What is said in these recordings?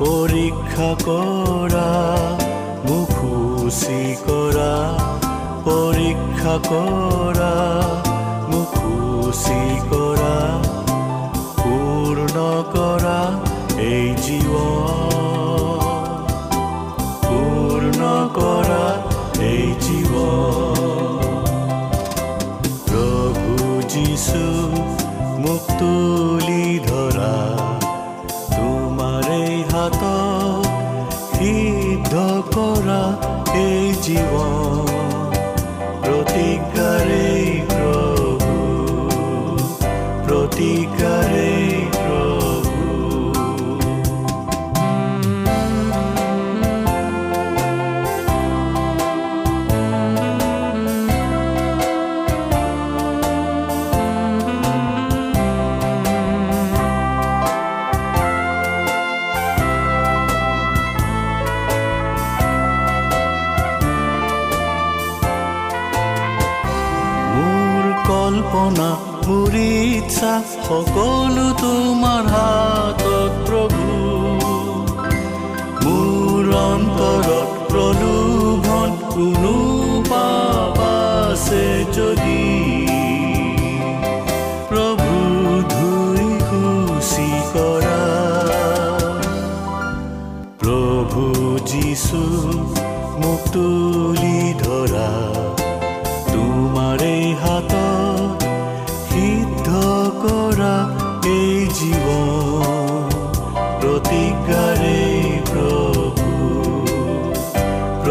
পৰীক্ষা কৰা মুখুচি কৰা পৰীক্ষা কৰা মুখুচি কৰা পূৰ্ণ কৰা এই জীৱন। পূৰ্ণ কৰা কৰা এই জীৱন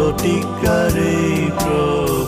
প্ৰতিজ্ঞাৰে প্ৰভু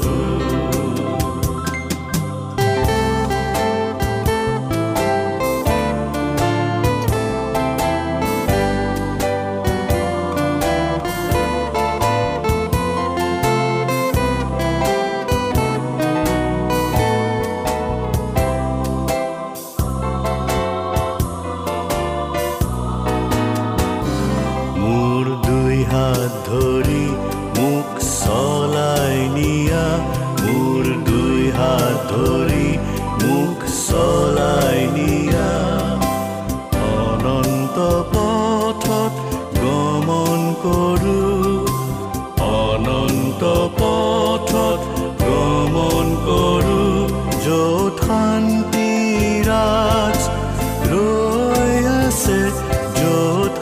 আছে য'ত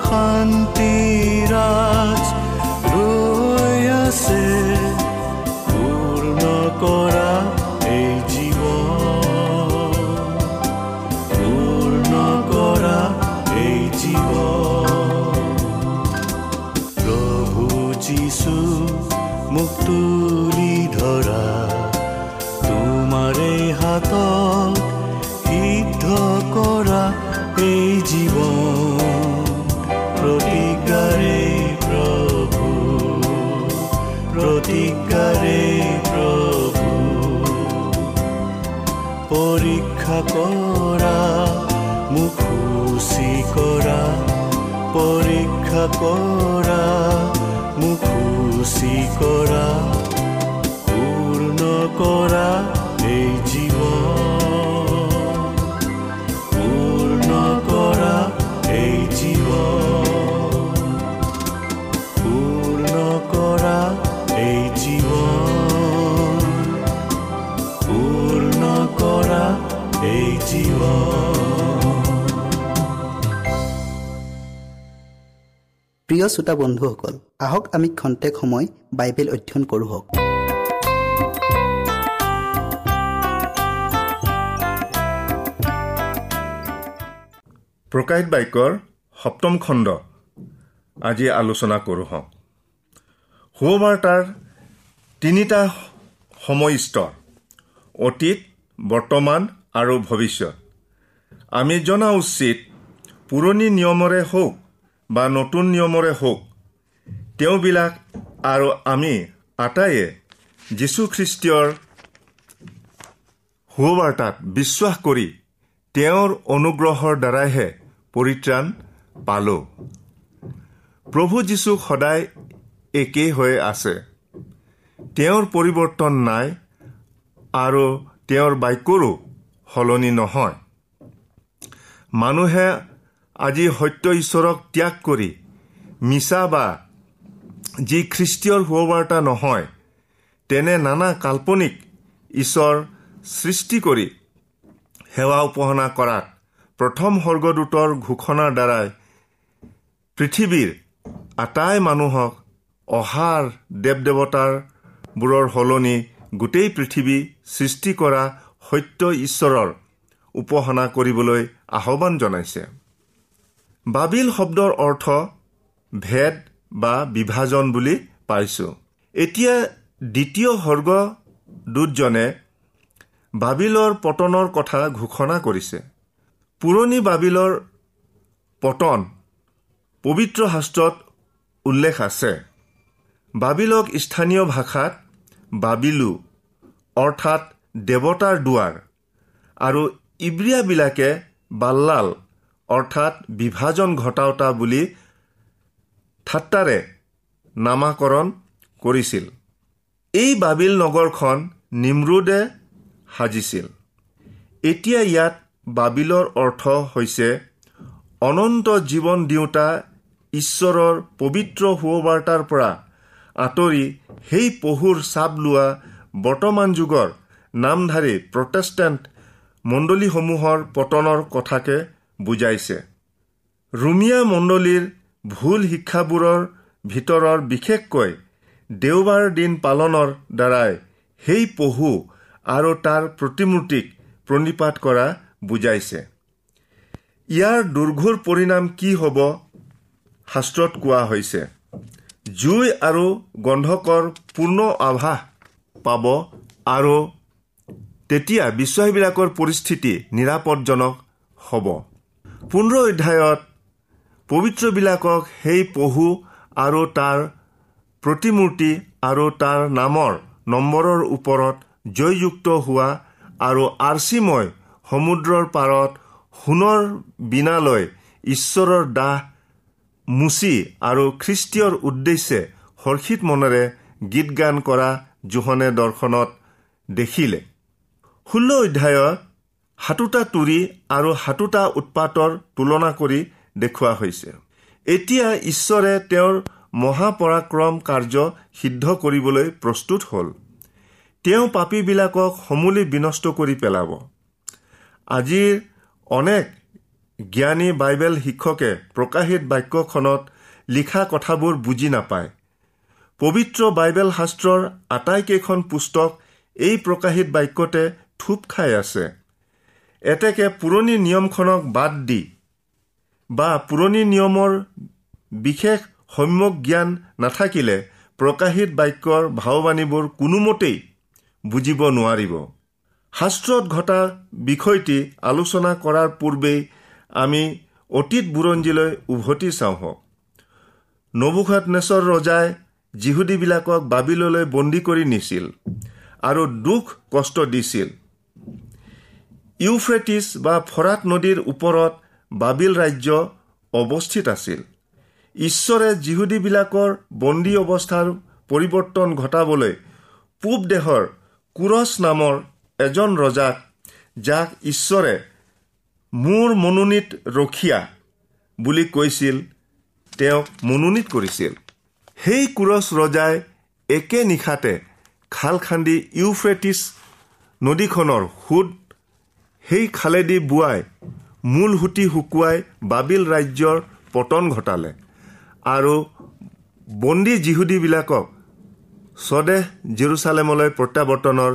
কৰা এই জীৱন পূৰ্ণ কৰা এই জীৱন পূৰ্ণ কৰা এই জীৱন পূৰ্ণ কৰা এই জীৱন প্ৰিয় শ্ৰোতা বন্ধুসকল আহক আমি খন্তেক সময় বাইবেল অধ্যয়ন কৰোঁ হওক। প্ৰকাশিত বাক্যৰ সপ্তম খণ্ড। আজি আলোচনা কৰোঁ হওঁ। শুভবাৰ্তাৰ তিনিটা সময় স্তৰ অতীত বৰ্তমান আৰু ভৱিষ্যত। আমি জনা উচিত পুৰণি নিয়মৰে হওক বা নতুন নিয়মৰে হওক তেওঁবিলাক আৰু আমি আটাইয়ে যীশুখ্ৰীষ্টীয়ৰ সুবাৰ্তাত বিশ্বাস কৰি তেওঁৰ অনুগ্ৰহৰ দ্বাৰাইহে পৰিত্ৰাণ পালোঁ। প্ৰভু যীশু সদায় একেই হৈ আছে। তেওঁৰ পৰিৱৰ্তন নাই আৰু তেওঁৰ বাক্যৰো সলনি নহয়। মানুহে আজি সত্য ঈশ্বৰক ত্যাগ কৰি মিছা বা যি খ্ৰীষ্টীয়ৰ সুবাৰ্তা নহয় তেনে নানা কাল্পনিক ঈশ্বৰ সৃষ্টি কৰি সেৱা উপাসনা কৰাত প্ৰথম স্বৰ্গদূতৰ ঘোষণাৰ দ্বাৰাই পৃথিৱীৰ আটাই মানুহক অহাৰ দেৱ দেৱতাৰবোৰৰ সলনি গোটেই পৃথিৱী সৃষ্টি কৰা সত্য ঈশ্বৰৰ উপাসনা কৰিবলৈ আহ্বান জনাইছে। বাবিল শব্দৰ অৰ্থ ভেদ বা বিভাজন বুলি পাইছোঁ। এতিয়া দ্বিতীয় স্বৰ্গদূতজনে বাবিলৰ পতনৰ কথা ঘোষণা কৰিছে। পুৰণি বাবিলৰ পতন পবিত্ৰ শাস্ত্ৰত উল্লেখ আছে। বাবিলক স্থানীয় ভাষাত বাবিলু অৰ্থাৎ দেৱতাৰ দুৱাৰ আৰু ইব্ৰিয়াবিলাকে বাল্লাল অৰ্থাৎ বিভাজন ঘটাওতা বুলি ঠাট্টাৰে নামাকৰণ কৰিছিল। এই বাবিল নগৰখন নিমৰুদে সাজিছিল এতিয়া ইয়াত বাবিলৰ অৰ্থ হৈছে অনন্ত জীৱন দিওঁতা ঈশ্বৰৰ পবিত্ৰ সুবাৰ্তাৰ পৰা আঁতৰি সেই পহুৰ চাপ লোৱা বৰ্তমান যুগৰ নামধাৰী প্ৰটেষ্টেণ্ট মণ্ডলীসমূহৰ পতনৰ কথাকে বুজাইছে। ৰুমিয়া মণ্ডলীৰ ভুল শিক্ষাবোৰৰ ভিতৰৰ বিশেষকৈ দেওবাৰ দিন পালনৰ দ্বাৰাই সেই পহু আৰু তাৰ প্ৰতিমূৰ্তিক প্ৰণিপাত কৰা বুজাইছে। ইয়াৰ দুৰ্ঘোৰ পৰিণাম কি হ'ব শাস্ত্ৰত কোৱা হৈছে। জুই আৰু গন্ধকৰ পূৰ্ণ আভাস পাব আৰু তেতিয়া বিশ্বাসীবিলাকৰ পৰিস্থিতি নিৰাপদজনক হ'ব। পোন্ধৰ অধ্যায়ত পবিত্ৰবিলাকক সেই পহু আৰু তাৰ প্ৰতিমূৰ্তি আৰু তাৰ নামৰ নম্বৰৰ ওপৰত জয়যুক্ত হোৱা আৰু আৰ্চিময় সমুদ্ৰৰ পাৰত সোণৰ বিনালৈ ঈশ্বৰৰ দাহ মুচি আৰু খ্ৰীষ্টীয়ৰ উদ্দেশ্যে হৰ্ষিত মনেৰে গীত গান কৰা জোহনে দৰ্শনত দেখিলে। ষোল্ল অধ্যায়ত সাতোটা তুৰি আৰু সাতোটা উৎপাতৰ তুলনা কৰি দেখুওৱা হৈছে। এতিয়া ঈশ্বৰে তেওঁৰ মহাপৰাক্ৰম কাৰ্য সিদ্ধ কৰিবলৈ প্ৰস্তুত হ'ল। তেওঁ পাপীবিলাকক সমূলি বিনষ্ট কৰি পেলাব। আজিৰ অনেক জ্ঞানী বাইবেল শিক্ষকে প্ৰকাশিত বাক্যখনত লিখা কথাবোৰ বুজি নাপায়। পবিত্ৰ বাইবেল শাস্ত্ৰৰ আটাইকেইখন পুস্তক এই প্ৰকাশিত বাক্যতে থোপ খাই আছে। এতেকে পুৰণি নিয়মখনক বাদ দি বা পুৰণি নিয়মৰ বিশেষ সম্যক জ্ঞান নাথাকিলে প্ৰকাশিত বাক্যৰ ভাওবাণীবোৰ কোনোমতেই বুজিব নোৱাৰিব। শাস্ত্ৰত ঘটা বিষয়টি আলোচনা কৰাৰ পূৰ্বেই আমি অতীত বুৰঞ্জীলৈ উভতি চাওঁ হওক নবুখাত ৰজাই যিহুদীবিলাকক বাবিললৈ বন্দী কৰি নিছিল আৰু দুখ কষ্ট দিছিল। ইউফ্ৰেটিছ বা ফৰাত নদীৰ ওপৰত বাবিল ৰাজ্য অৱস্থিত আছিল। ঈশ্বৰে যিহুদীবিলাকৰ বন্দী অৱস্থাৰ পৰিৱৰ্তন ঘটাবলৈ পূব দেশৰ কুৰছ নামৰ এজন ৰজাক যাক ঈশ্বৰে মোৰ মনোনীত ৰখীয়া বুলি কৈছিল তেওঁক মনোনীত কৰিছিল। সেই কুৰছ ৰজাই একে নিশাতে খাল খান্দি ইউফ্ৰেটিছ নদীখনৰ সোঁত সেই খালেদি বোৱাই মূল সুঁতি শুকুৱাই বাবিল ৰাজ্যৰ পতন ঘটালে। আৰু বন্দী যিহুদীবিলাকক স্বদেশ জেৰুচালেমলৈ প্ৰত্যাৱৰ্তনৰ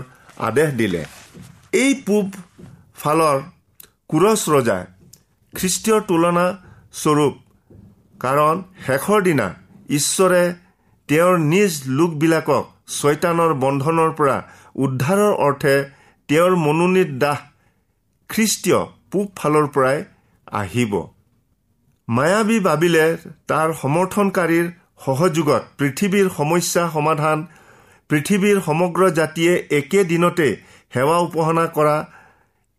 আদেশ দিলে। এই পূব ফালৰ কুৰছ ৰজাই খ্ৰীষ্টীয়ৰ তুলনা স্বৰূপ কাৰণ শেষৰ দিনা ঈশ্বৰে তেওঁৰ নিজ লোকবিলাকক ছয়তানৰ বন্ধনৰ পৰা উদ্ধাৰৰ অৰ্থে তেওঁৰ মনোনীত দাস খ্ৰীষ্টীয় পূব ফালৰ পৰাই আহিব। মায়াবী বাবিলে তাৰ সমৰ্থনকাৰীৰ সহযোগত পৃথিৱীৰ সমস্যা সমাধান পৃথিৱীৰ সমগ্ৰ জাতিয়ে একে দিনতে সেৱা উপাসনা কৰা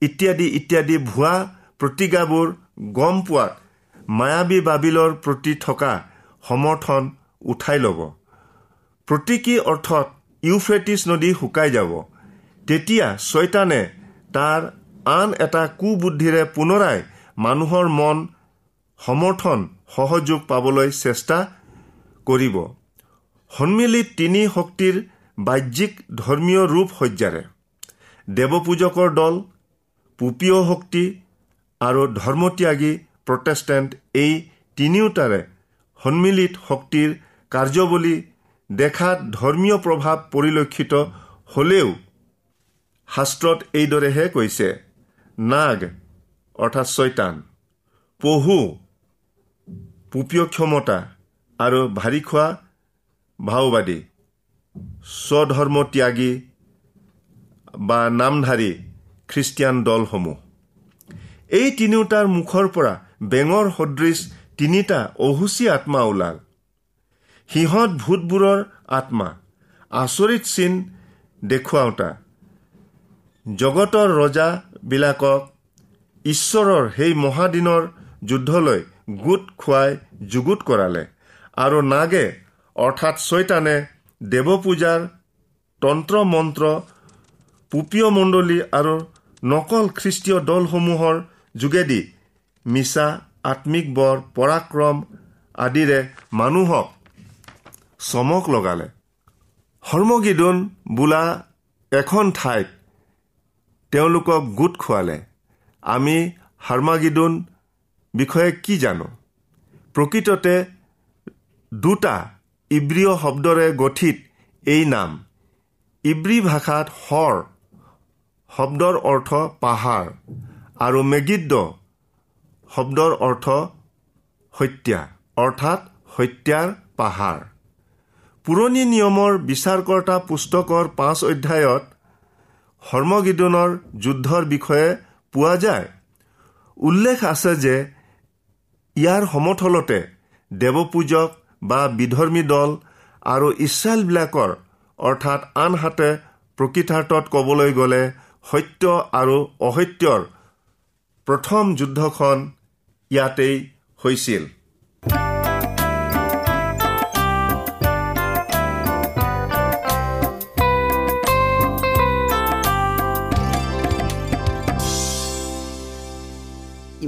ইত্যাদি ইত্যাদি ভুৱা প্ৰতিজ্ঞাবোৰ গম পোৱাত মায়াবী বাবিলৰ প্ৰতি থকা সমৰ্থন উঠাই ল'ব। প্ৰতীকী অৰ্থত ইউফ্ৰেটিছ নদী শুকাই যাব। তেতিয়া ছয়তানে তাৰ আন এটা কুবুদ্ধিৰে পুনৰাই মানুহৰ মন সমৰ্থন সহযোগ পাবলৈ চেষ্টা কৰিব। সন্মিলিত তিনি শক্তিৰ বাহ্যিক ধৰ্মীয় ৰূপ সজ্জাৰে দেৱপূজকৰ দল পুপীয় শক্তি আৰু ধৰ্মত্যাগী প্ৰটেষ্টেণ্ট এই তিনিওটাৰে সন্মিলিত শক্তিৰ কাৰ্যৱলী দেখাত ধৰ্মীয় প্ৰভাৱ পৰিলক্ষিত হলেও শাস্ত্ৰত এইদৰেহে কৈছে নাগ অৰ্থাৎ ছয়তান। পহু পুপীয় ক্ষমতা। আৰু ভাৰী খোৱা ভাওবাদী স্বধৰ্ম ত্যাগী বা নামধাৰী খ্ৰীষ্টিয়ান দলসমূহ। এই তিনিওটাৰ মুখৰ পৰা বেঙৰ সদৃশ তিনিটা অহুচি আত্মা ওলাল। সিহঁত ভূতবোৰৰ আত্মা আচৰিত চিন দেখুৱাওঁতা। জগতৰ ৰজাবিলাকক ঈশ্বৰৰ সেই মহাদিনৰ যুদ্ধলৈ গোট খুৱাই যুগুত কৰালে। আৰু নাগে অৰ্থাৎ ছয়তানে দেৱপূজাৰ তন্ত্ৰ মন্ত্ৰ পুপীয় মণ্ডলী আৰু নকল খ্ৰীষ্টীয় দলসমূহৰ যোগেদি মিছা আত্মিক বৰ পৰাক্ৰম আদিৰে মানুহক চমক লগালে। হৰ্মগিদোন বোলা এখন ঠাইত তেওঁলোকক গোট খোৱালে। আমি হাৰ্মাগিদোন বিষয়ে কি জানো? প্ৰকৃততে দুটা ইব্ৰীয় শব্দৰে গঠিত এই নাম। ইব্ৰী ভাষাত হৰ শব্দৰ অৰ্থ পাহাৰ আৰু মেগিদ্দ শব্দৰ অৰ্থ হত্যা অৰ্থাৎ হত্যাৰ পাহাৰ পুৰণি নিয়মৰ বিচাৰকৰ্তা পুস্তকৰ পাঁচ অধ্যায়ত হৰ্মগিদনৰ যুদ্ধৰ বিষয়ে পোৱা যায়। উল্লেখ আছে যে ইয়াৰ সমথলতে দেৱপূজক বা বিধৰ্মী দল আৰু ইছৰাইলবিলাকৰ অৰ্থাৎ আনহাতে প্ৰকৃতাৰ্থত ক'বলৈ গ'লে সত্য আৰু অসত্যৰ প্ৰথম যুদ্ধখন ইয়াতেই হৈছিল।